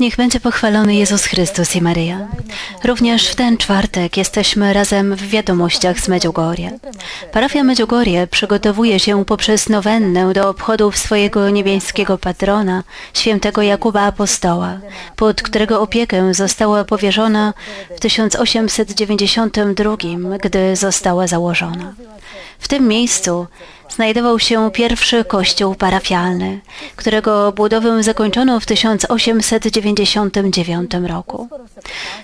Niech będzie pochwalony Jezus Chrystus i Maryja. Również w ten czwartek jesteśmy razem w wiadomościach z Medjugorje. Parafia Medjugorje przygotowuje się poprzez nowennę do obchodów swojego niebiańskiego patrona, świętego Jakuba Apostoła, pod którego opiekę została powierzona w 1892, gdy została założona. W tym miejscu znajdował się pierwszy kościół parafialny, którego budowę zakończono w 1899 roku.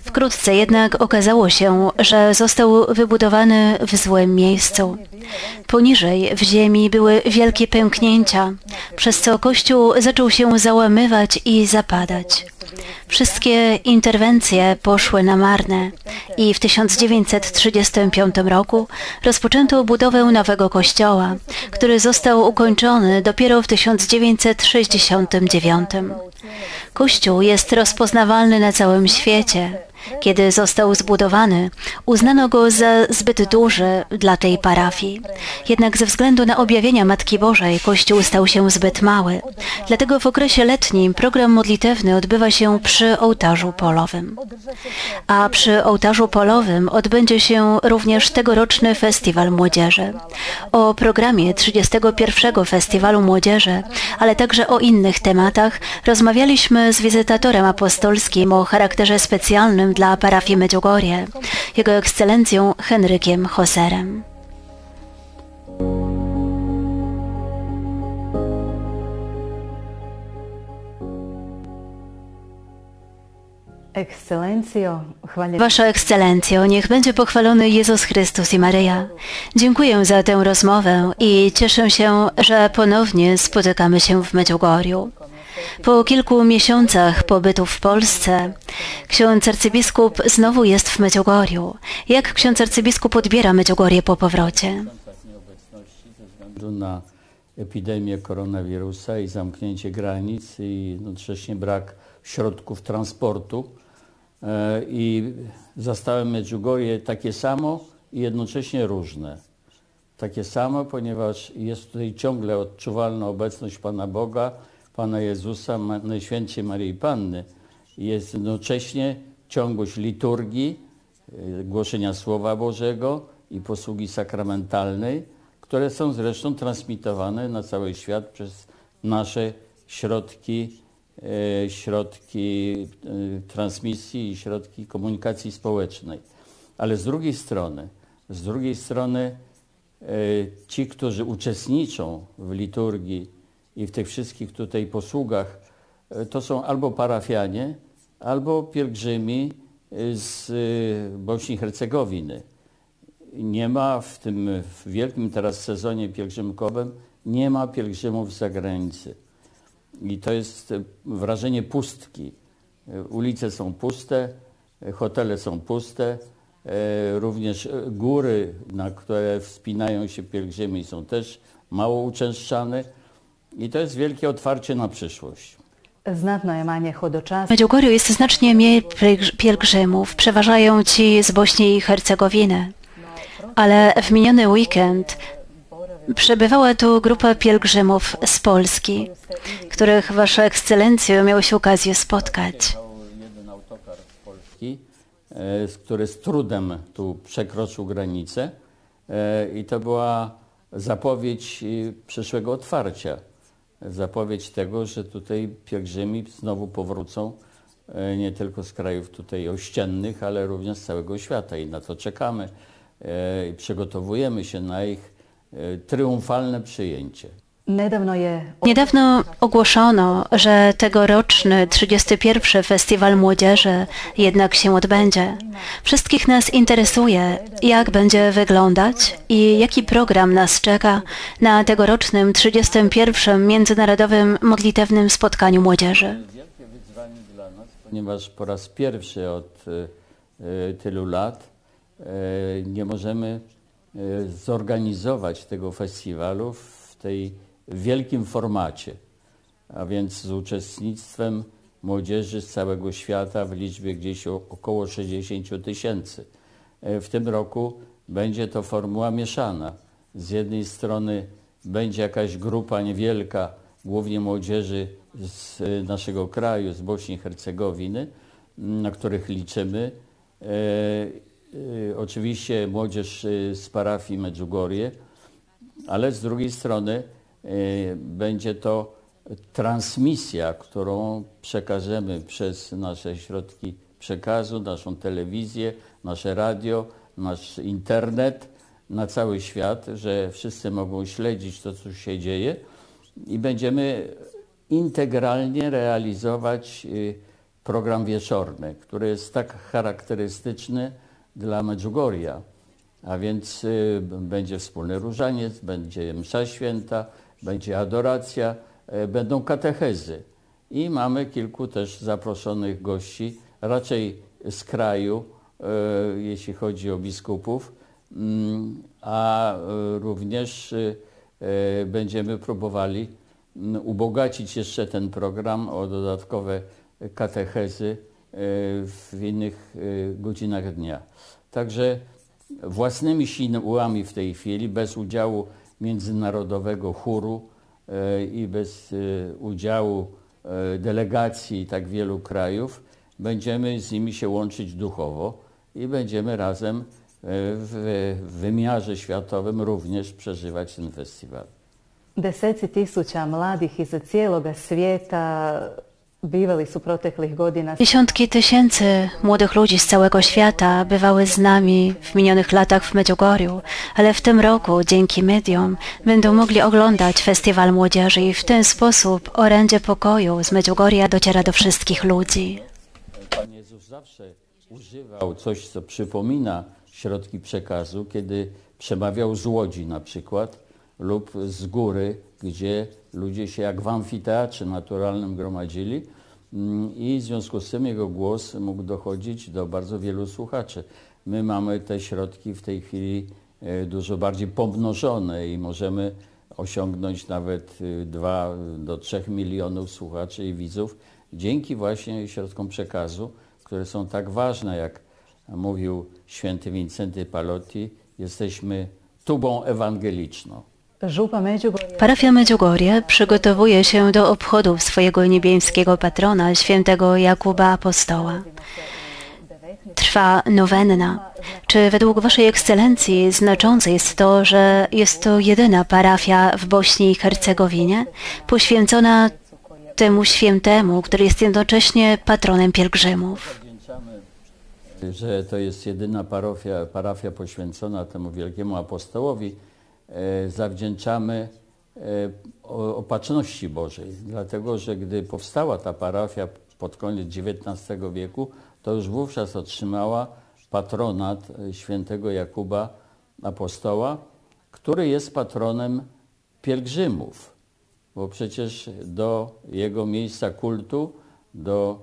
Wkrótce jednak okazało się, że został wybudowany w złym miejscu. Poniżej w ziemi były wielkie pęknięcia, przez co kościół zaczął się załamywać i zapadać. Wszystkie interwencje poszły na marne i w 1935 roku rozpoczęto budowę nowego kościoła, który został ukończony dopiero w 1969. Kościół jest rozpoznawalny na całym świecie. Kiedy został zbudowany, uznano go za zbyt duży dla tej parafii. Jednak ze względu na objawienia Matki Bożej Kościół stał się zbyt mały. Dlatego w okresie letnim program modlitewny odbywa się przy ołtarzu polowym. A przy ołtarzu polowym odbędzie się również tegoroczny Festiwal Młodzieży. O programie 31. Festiwalu Młodzieży, ale także o innych tematach rozmawialiśmy z wizytatorem apostolskim o charakterze specjalnym dla parafii Medjugorje, Jego Ekscelencją Henrykiem Hoserem. Wasza Ekscelencjo, niech będzie pochwalony Jezus Chrystus i Maryja. Dziękuję za tę rozmowę i cieszę się, że ponownie spotykamy się w Medjugorju. Po kilku miesiącach pobytu w Polsce, ksiądz arcybiskup znowu jest w Medjugorju. Jak ksiądz arcybiskup odbiera Medjugorje po powrocie? względu na epidemię koronawirusa i zamknięcie granic i jednocześnie brak środków transportu. E, I zastałem Medjugorje takie samo i jednocześnie różne. Takie samo, ponieważ jest tutaj ciągle odczuwalna obecność Pana Boga, Pana Jezusa, Najświętszej Maryi Panny. Jest jednocześnie ciągłość liturgii, y, głoszenia Słowa Bożego i posługi sakramentalnej, które są zresztą transmitowane na cały świat przez nasze środki, y, środki y, transmisji i środki komunikacji społecznej. Ale z drugiej strony, z drugiej strony ci, którzy uczestniczą w liturgii i w tych wszystkich tutaj posługach e, to są albo parafianie, albo pielgrzymi e, z e, Bośni i Hercegowiny. Nie ma w tym w wielkim teraz sezonie pielgrzymkowym, nie ma pielgrzymów z zagranicy. I to jest wrażenie pustki. Ulice są puste, hotele są puste, również góry, na które wspinają się pielgrzymi są też mało uczęszczane. I to jest wielkie otwarcie na przyszłość. W Medjugorju jest znacznie mniej pielgrzymów, przeważają ci z Bośni i Hercegowiny. Ale w miniony weekend przebywała tu grupa pielgrzymów z Polski, których Wasza Ekscelencjo miało się okazję spotkać. Jeden autokar z Polski, który z trudem tu przekroczył granicę e, i to była zapowiedź e, przyszłego otwarcia zapowiedź tego, że tutaj pielgrzymi znowu powrócą e, nie tylko z krajów tutaj ościennych, ale również z całego świata i na to czekamy e, i przygotowujemy się na ich e, triumfalne przyjęcie. Niedawno ogłoszono, że tegoroczny 31. Festiwal Młodzieży jednak się odbędzie. Wszystkich nas interesuje, jak będzie wyglądać i jaki program nas czeka na tegorocznym 31. Międzynarodowym Modlitewnym Spotkaniu Młodzieży. Wielkie wyzwanie dla nas, ponieważ po raz pierwszy od y, tylu lat y, nie możemy zorganizować tego festiwalu w tej w wielkim formacie, a więc z uczestnictwem młodzieży z całego świata w liczbie gdzieś około 60 tysięcy. E, w tym roku będzie to formuła mieszana. Z jednej strony będzie jakaś grupa niewielka, głównie młodzieży z e, naszego kraju, z Bośni i Hercegowiny, na których liczymy. E, e, Oczywiście młodzież e, z parafii Medjugorje, ale z drugiej strony będzie to transmisja, którą przekażemy przez nasze środki przekazu, naszą telewizję, nasze radio, nasz internet na cały świat, że wszyscy mogą śledzić to, co się dzieje i będziemy integralnie realizować y, program wieczorny, który jest tak charakterystyczny dla Medjugorja. A więc y, będzie wspólny różaniec, będzie msza święta, będzie adoracja, y, będą katechezy. I mamy kilku też zaproszonych gości, raczej z kraju, y, jeśli chodzi o biskupów, mm, a y, również będziemy próbowali mm, ubogacić jeszcze ten program o dodatkowe katechezy w innych godzinach dnia. Także własnymi siłami w tej chwili, bez udziału międzynarodowego chóru e, i bez e, udziału e, delegacji tak wielu krajów, będziemy z nimi się łączyć duchowo i będziemy razem w wymiarze światowym również przeżywać ten festiwal. Deseci tisuća mladih iz cijeloga svijeta Dziesiątki tysięcy młodych ludzi z całego świata bywały z nami w minionych latach w Medjugorju, ale w tym roku dzięki mediom będą mogli oglądać Festiwal Młodzieży i w ten sposób orędzie pokoju z Medjugorja dociera do wszystkich ludzi. Pan Jezus zawsze używał coś, co przypomina środki przekazu, kiedy przemawiał z łodzi na przykład lub z góry, gdzie ludzie się jak w amfiteatrze naturalnym gromadzili mm, i w związku z tym jego głos mógł dochodzić do bardzo wielu słuchaczy. My mamy te środki w tej chwili e, dużo bardziej pomnożone i możemy osiągnąć nawet 2 do 3 milionów słuchaczy i widzów dzięki właśnie środkom przekazu, które są tak ważne, jak mówił święty Wincenty Palotti, jesteśmy tubą ewangeliczną. Parafia Medjugorje przygotowuje się do obchodów swojego niebieskiego patrona, świętego Jakuba Apostoła. Trwa nowenna. Czy według Waszej Ekscelencji znaczące jest to, że jest to jedyna parafia w Bośni i Hercegowinie poświęcona temu świętemu, który jest jednocześnie patronem pielgrzymów? Że to jest jedyna parafia, parafia poświęcona temu wielkiemu apostołowi. E, Zawdzięczamy e, opatrzności Bożej, dlatego że gdy powstała ta parafia pod koniec XIX wieku, to już wówczas otrzymała patronat e, świętego Jakuba apostoła, który jest patronem pielgrzymów bo przecież do jego miejsca kultu, do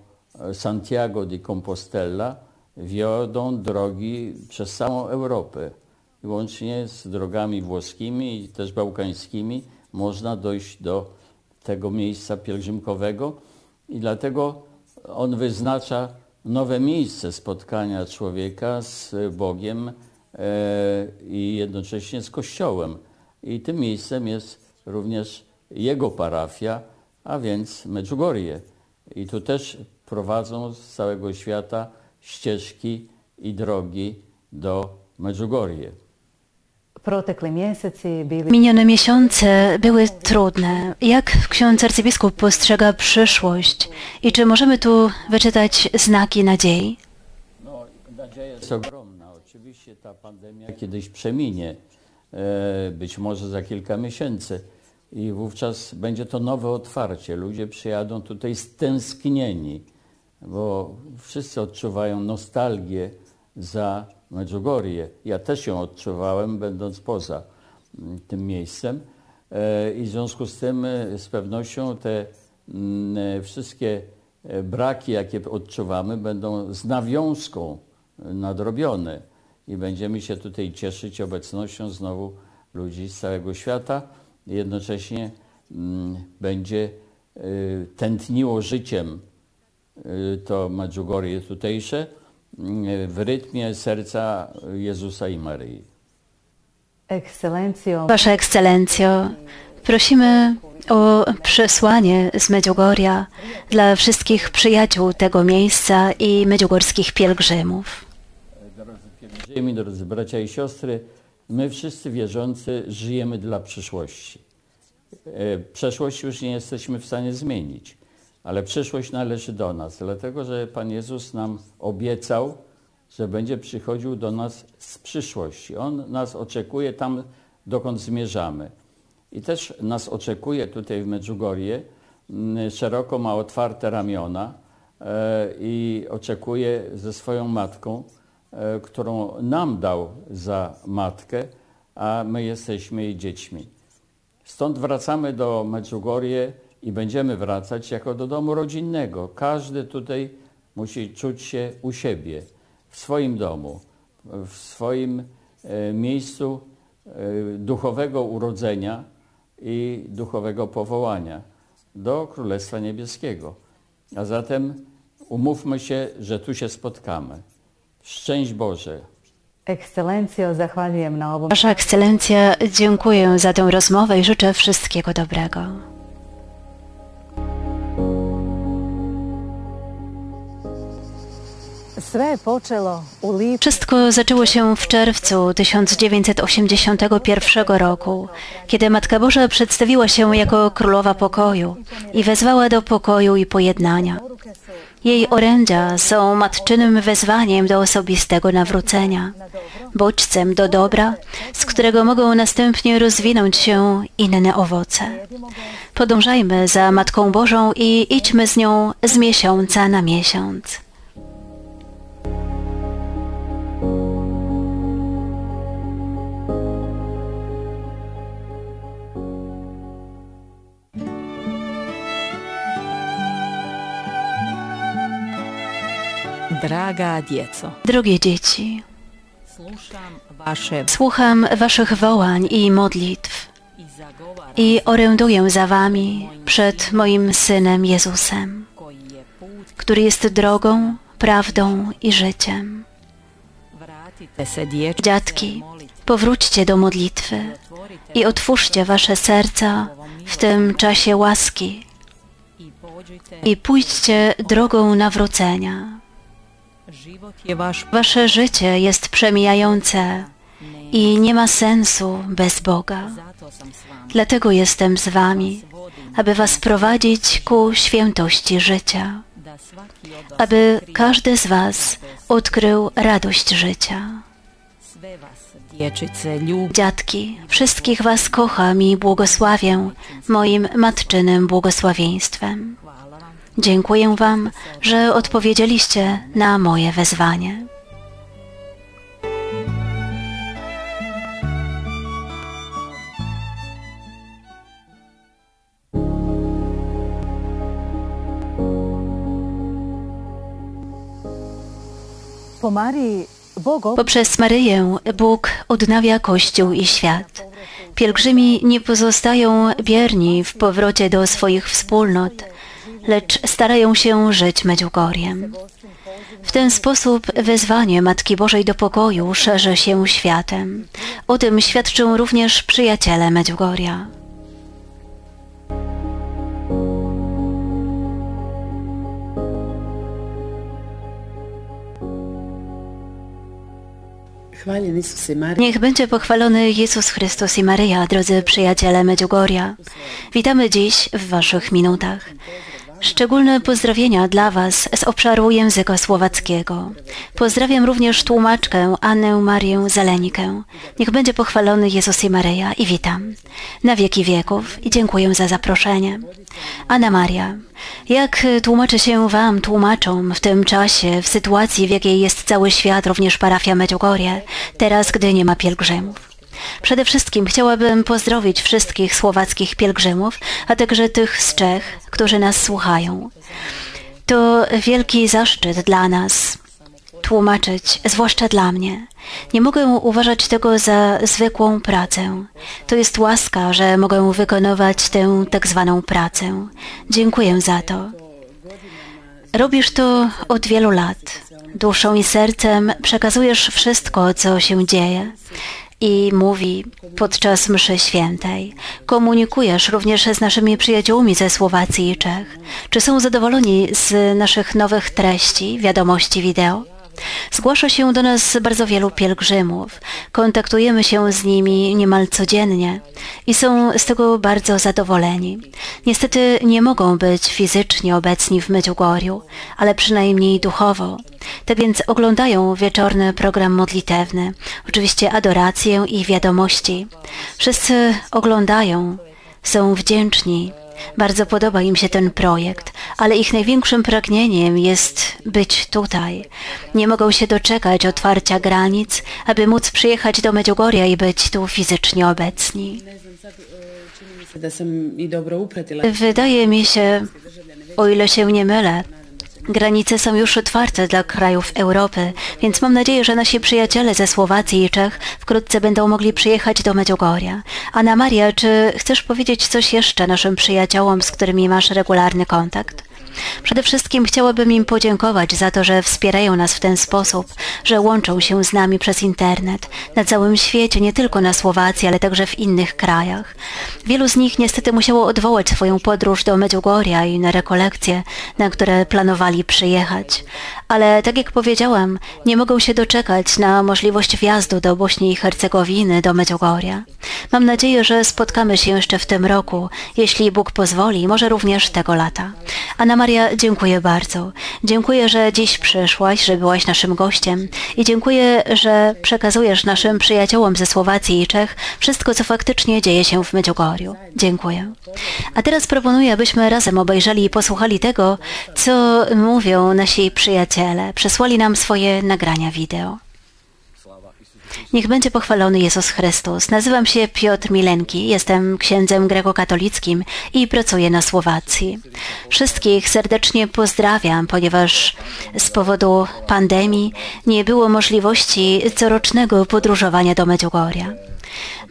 Santiago de Compostela wiodą drogi przez całą Europę. Łącznie z drogami włoskimi i też bałkańskimi można dojść do tego miejsca pielgrzymkowego i dlatego on wyznacza nowe miejsce spotkania człowieka z Bogiem e, i jednocześnie z Kościołem. I tym miejscem jest również jego parafia, a więc Medjugorje. I tu też prowadzą z całego świata ścieżki i drogi do Medjugorje. Minione miesiące były trudne. Jak ksiądz arcybiskup postrzega przyszłość i czy możemy tu wyczytać znaki nadziei? No, nadzieja jest ogromna. Oczywiście ta pandemia kiedyś przeminie, e, być może za kilka miesięcy i wówczas będzie to nowe otwarcie. Ludzie przyjadą tutaj stęsknieni, bo wszyscy odczuwają nostalgię za Medjugorje. Ja też ją odczuwałem, będąc poza mm, tym miejscem. E, I w związku z tym e, z pewnością te mm, e, wszystkie braki, jakie odczuwamy, będą z nawiązką nadrobione i będziemy się tutaj cieszyć obecnością znowu ludzi z całego świata. Jednocześnie mm, będzie tętniło życiem to Medjugorje tutejsze w rytmie serca Jezusa i Maryi. Wasza Ekscelencjo, prosimy o przesłanie z Medjugorja dla wszystkich przyjaciół tego miejsca i medjugorskich pielgrzymów. Żyjemy, drodzy bracia i siostry, my wszyscy wierzący żyjemy dla przyszłości. E, Przeszłość już nie jesteśmy w stanie zmienić, ale przyszłość należy do nas, dlatego że Pan Jezus nam obiecał, że będzie przychodził do nas z przyszłości. On nas oczekuje tam, dokąd zmierzamy. I też nas oczekuje tutaj w Medjugorje, mm, szeroko ma otwarte ramiona e, i oczekuje ze swoją matką, e, którą nam dał za matkę, a my jesteśmy jej dziećmi. Stąd wracamy do Medjugorje i będziemy wracać jako do domu rodzinnego. Każdy tutaj musi czuć się u siebie, w swoim domu, w swoim e, miejscu e, duchowego urodzenia i duchowego powołania do Królestwa Niebieskiego. A zatem umówmy się, że tu się spotkamy. Szczęść Boże. Ekscelencjo, zahvaljujem na ovom Wasza Ekscelencja, dziękuję za tę rozmowę i życzę wszystkiego dobrego. Wszystko zaczęło się w czerwcu 1981 roku, kiedy Matka Boża przedstawiła się jako Królowa Pokoju i wezwała do pokoju i pojednania. Jej orędzia są matczynym wezwaniem do osobistego nawrócenia, bodźcem do dobra, z którego mogą następnie rozwinąć się inne owoce. Podążajmy za Matką Bożą i idźmy z nią z miesiąca na miesiąc. Drogie dzieci, słucham Waszych wołań i modlitw i oręduję za Wami przed moim Synem Jezusem, który jest drogą, prawdą i życiem. Dziadki, powróćcie do modlitwy i otwórzcie Wasze serca w tym czasie łaski i pójdźcie drogą nawrócenia. Wasze życie jest przemijające i nie ma sensu bez Boga. Dlatego jestem z Wami, aby Was prowadzić ku świętości życia, aby każdy z Was odkrył radość życia. Dziadki, wszystkich Was kocham i błogosławię moim matczynym błogosławieństwem. Dziękuję Wam, że odpowiedzieliście na moje wezwanie. Poprzez Maryję Bóg odnawia Kościół i świat. Pielgrzymi nie pozostają bierni w powrocie do swoich wspólnot, lecz starają się żyć Medjugorjem. W ten sposób wezwanie Matki Bożej do pokoju szerzy się światem. O tym świadczą również przyjaciele Medjugorja. Niech będzie pochwalony Jezus Chrystus i Maryja, drodzy przyjaciele Medjugorja. Witamy dziś w Waszych minutach. Szczególne pozdrowienia dla Was z obszaru języka słowackiego. Pozdrawiam również tłumaczkę Annę Marię Zelenikę. Niech będzie pochwalony Jezus i Maryja i witam. Na wieki wieków i dziękuję za zaproszenie. Anna Maria, jak tłumaczy się Wam, tłumaczom, w tym czasie, w sytuacji, w jakiej jest cały świat, również parafia Medjugorje, teraz, gdy nie ma pielgrzymów? Przede wszystkim chciałabym pozdrowić wszystkich słowackich pielgrzymów, a także tych z Czech, którzy nas słuchają. To wielki zaszczyt dla nas tłumaczyć, zwłaszcza dla mnie. Nie mogę uważać tego za zwykłą pracę. To jest łaska, że mogę wykonywać tę tak zwaną pracę. Dziękuję za to. Robisz to od wielu lat. Duszą i sercem przekazujesz wszystko, co się dzieje. I mówi podczas mszy świętej. Komunikujesz również z naszymi przyjaciółmi ze Słowacji i Czech. Czy są zadowoleni z naszych nowych treści, wiadomości wideo? Zgłasza się do nas bardzo wielu pielgrzymów. Kontaktujemy się z nimi niemal codziennie i są z tego bardzo zadowoleni. Niestety nie mogą być fizycznie obecni w Medjugorju, ale przynajmniej duchowo. Tak więc oglądają wieczorny program modlitewny, oczywiście adorację i wiadomości. Wszyscy oglądają, są wdzięczni bardzo podoba im się ten projekt, ale ich największym pragnieniem jest być tutaj. Nie mogą się doczekać otwarcia granic, aby móc przyjechać do Medjugorja i być tu fizycznie obecni. Wydaje mi się, o ile się nie mylę, Granice są już otwarte dla krajów Europy, więc mam nadzieję, że nasi przyjaciele ze Słowacji i Czech wkrótce będą mogli przyjechać do Medjugorja. Anna Maria, czy chcesz powiedzieć coś jeszcze naszym przyjaciołom, z którymi masz regularny kontakt? Przede wszystkim chciałabym im podziękować za to, że wspierają nas w ten sposób, że łączą się z nami przez internet na całym świecie, nie tylko na Słowacji, ale także w innych krajach. Wielu z nich niestety musiało odwołać swoją podróż do Medjugorja i na rekolekcje, na które planowali przyjechać. Ale tak jak powiedziałam, nie mogą się doczekać na możliwość wjazdu do Bośni i Hercegowiny, do Medjugorja. Mam nadzieję, że spotkamy się jeszcze w tym roku, jeśli Bóg pozwoli, może również tego lata. Anna Maria, dziękuję bardzo. Dziękuję, że dziś przyszłaś, że byłaś naszym gościem i dziękuję, że przekazujesz naszym przyjaciołom ze Słowacji i Czech wszystko, co faktycznie dzieje się w Medjugorju. Dziękuję. A teraz proponuję, abyśmy razem obejrzeli i posłuchali tego, co mówią nasi przyjaciele. Przesłali nam swoje nagrania wideo. Niech będzie pochwalony Jezus Chrystus. Nazywam się Piotr Milenki, jestem księdzem grekokatolickim i pracuję na Słowacji. Wszystkich serdecznie pozdrawiam, ponieważ z powodu pandemii nie było możliwości corocznego podróżowania do Medjugorja.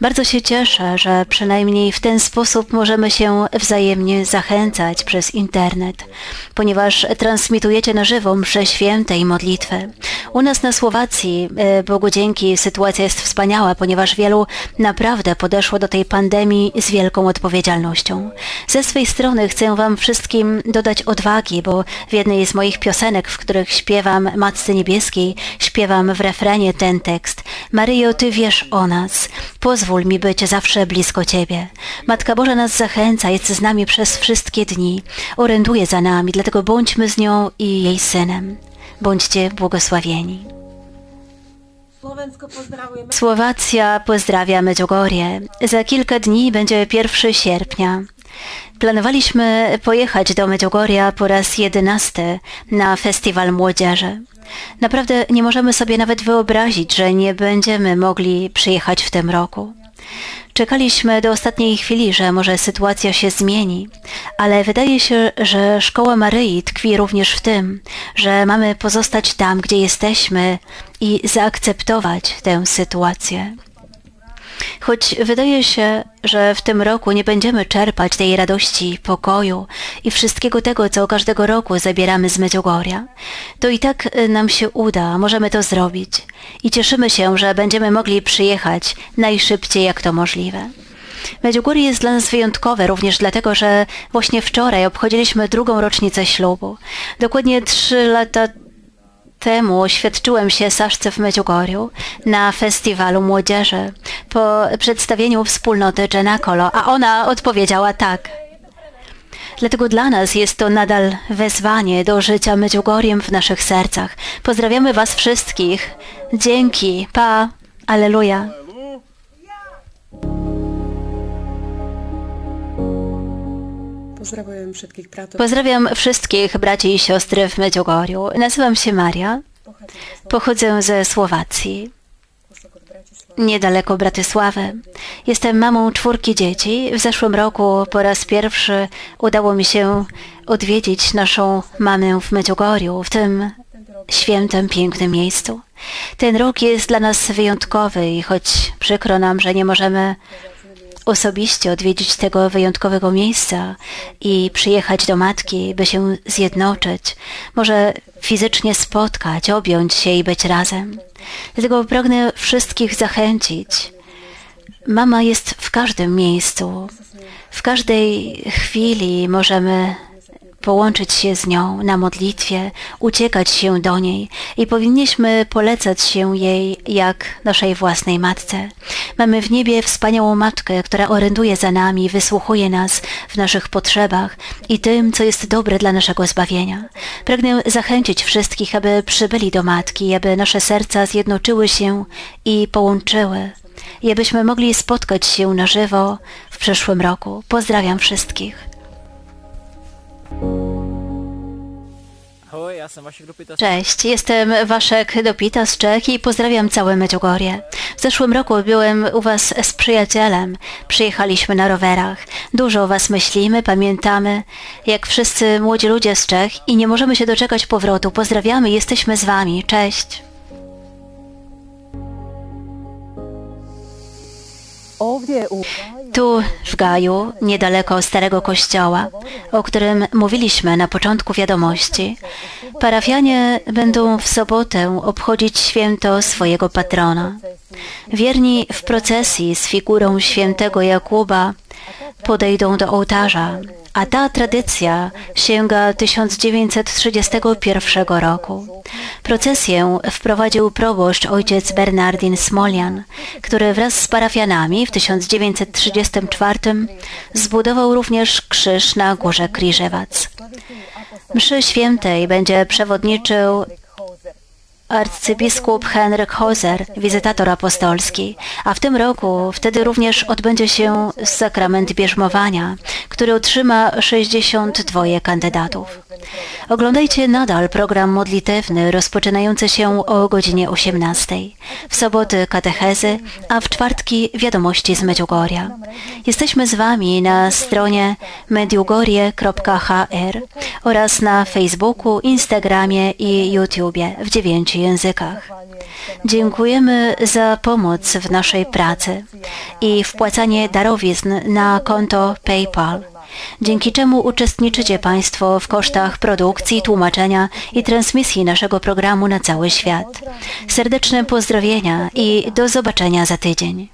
Bardzo się cieszę, że przynajmniej w ten sposób możemy się wzajemnie zachęcać przez internet, ponieważ transmitujecie na żywo msze święte i modlitwy. U nas na Słowacji, e, Bogu dzięki, sytuacja jest wspaniała, ponieważ wielu naprawdę podeszło do tej pandemii z wielką odpowiedzialnością. Ze swej strony chcę Wam wszystkim dodać odwagi, bo w jednej z moich piosenek, w których śpiewam Matce Niebieskiej, śpiewam w refrenie ten tekst. Maryjo, Ty wiesz o nas. Pozwól mi być zawsze blisko Ciebie. Matka Boża nas zachęca, jest z nami przez wszystkie dni, oręduje za nami, dlatego bądźmy z nią i jej synem. Bądźcie błogosławieni. Słowacja pozdrawia Medjugorje. Za kilka dni będzie 1 sierpnia. Planowaliśmy pojechać do Medjugorja po raz jedenasty na Festiwal Młodzieży. Naprawdę nie możemy sobie nawet wyobrazić, że nie będziemy mogli przyjechać w tym roku. Czekaliśmy do ostatniej chwili, że może sytuacja się zmieni, ale wydaje się, że szkoła Maryi tkwi również w tym, że mamy pozostać tam, gdzie jesteśmy i zaakceptować tę sytuację. Choć wydaje się, że w tym roku nie będziemy czerpać tej radości, pokoju i wszystkiego tego, co każdego roku zabieramy z Medjugorja, to i tak y, nam się uda, możemy to zrobić i cieszymy się, że będziemy mogli przyjechać najszybciej jak to możliwe. Medjugorje jest dla nas wyjątkowe również dlatego, że właśnie wczoraj obchodziliśmy drugą rocznicę ślubu. Dokładnie trzy lata temu oświadczyłem się Saszce w Medjugorju na festiwalu młodzieży po przedstawieniu wspólnoty Dżenakolo, a ona odpowiedziała tak. Dlatego dla nas jest to nadal wezwanie do życia Medjugorjem w naszych sercach. Pozdrawiamy Was wszystkich. Dzięki. Pa. Aleluja. Pozdrawiam wszystkich. Pozdrawiam wszystkich braci i siostry w Medjugorju. Nazywam się Maria. Pochodzę ze Słowacji, niedaleko Bratysławy. Jestem mamą czwórki dzieci. W zeszłym roku po raz pierwszy udało mi się odwiedzić naszą mamę w Medjugorju, w tym świętym, pięknym miejscu. Ten rok jest dla nas wyjątkowy i choć przykro nam, że nie możemy osobiście odwiedzić tego wyjątkowego miejsca i przyjechać do matki, by się zjednoczyć, może fizycznie spotkać, objąć się i być razem. Dlatego pragnę wszystkich zachęcić, Mama jest w każdym miejscu. W każdej chwili możemy połączyć się z nią na modlitwie, uciekać się do niej i powinniśmy polecać się jej jak naszej własnej matce. Mamy w niebie wspaniałą matkę, która oręduje za nami, wysłuchuje nas w naszych potrzebach i tym, co jest dobre dla naszego zbawienia. Pragnę zachęcić wszystkich, aby przybyli do matki, aby nasze serca zjednoczyły się i połączyły i abyśmy mogli spotkać się na żywo w przyszłym roku. Pozdrawiam wszystkich. Cześć, jestem Waszek Dopita z Czech i pozdrawiam całe Medjugorje. W zeszłym roku byłem u Was z przyjacielem. Przyjechaliśmy na rowerach. Dużo o Was myślimy, pamiętamy, jak wszyscy młodzi ludzie z Czech i nie możemy się doczekać powrotu. Pozdrawiamy, jesteśmy z Wami. Cześć. Tu w Gaju, niedaleko Starego Kościoła, o którym mówiliśmy na początku wiadomości, parafianie będą w sobotę obchodzić święto swojego patrona. Wierni w procesji z figurą świętego Jakuba podejdą do ołtarza, a ta tradycja sięga 1931 roku. Procesję wprowadził proboszcz ojciec Bernardin Smolian, który wraz z parafianami w 1934 zbudował również krzyż na górze Kriżewac. Mszy świętej będzie przewodniczył arcybiskup Henryk Hoser, wizytator apostolski, a w tym roku wtedy również odbędzie się sakrament bierzmowania, który otrzyma 62 kandydatów. Oglądajcie nadal program modlitewny rozpoczynający się o godzinie 18. W soboty katechezy, a w czwartki wiadomości z Medjugorja. Jesteśmy z Wami na stronie medjugorje.hr oraz na Facebooku, Instagramie i YouTubie w dziewięciu językach. Dziękujemy za pomoc w naszej pracy i wpłacanie darowizn na konto PayPal dzięki czemu uczestniczycie Państwo w kosztach produkcji, tłumaczenia i transmisji naszego programu na cały świat. Serdeczne pozdrowienia i do zobaczenia za tydzień.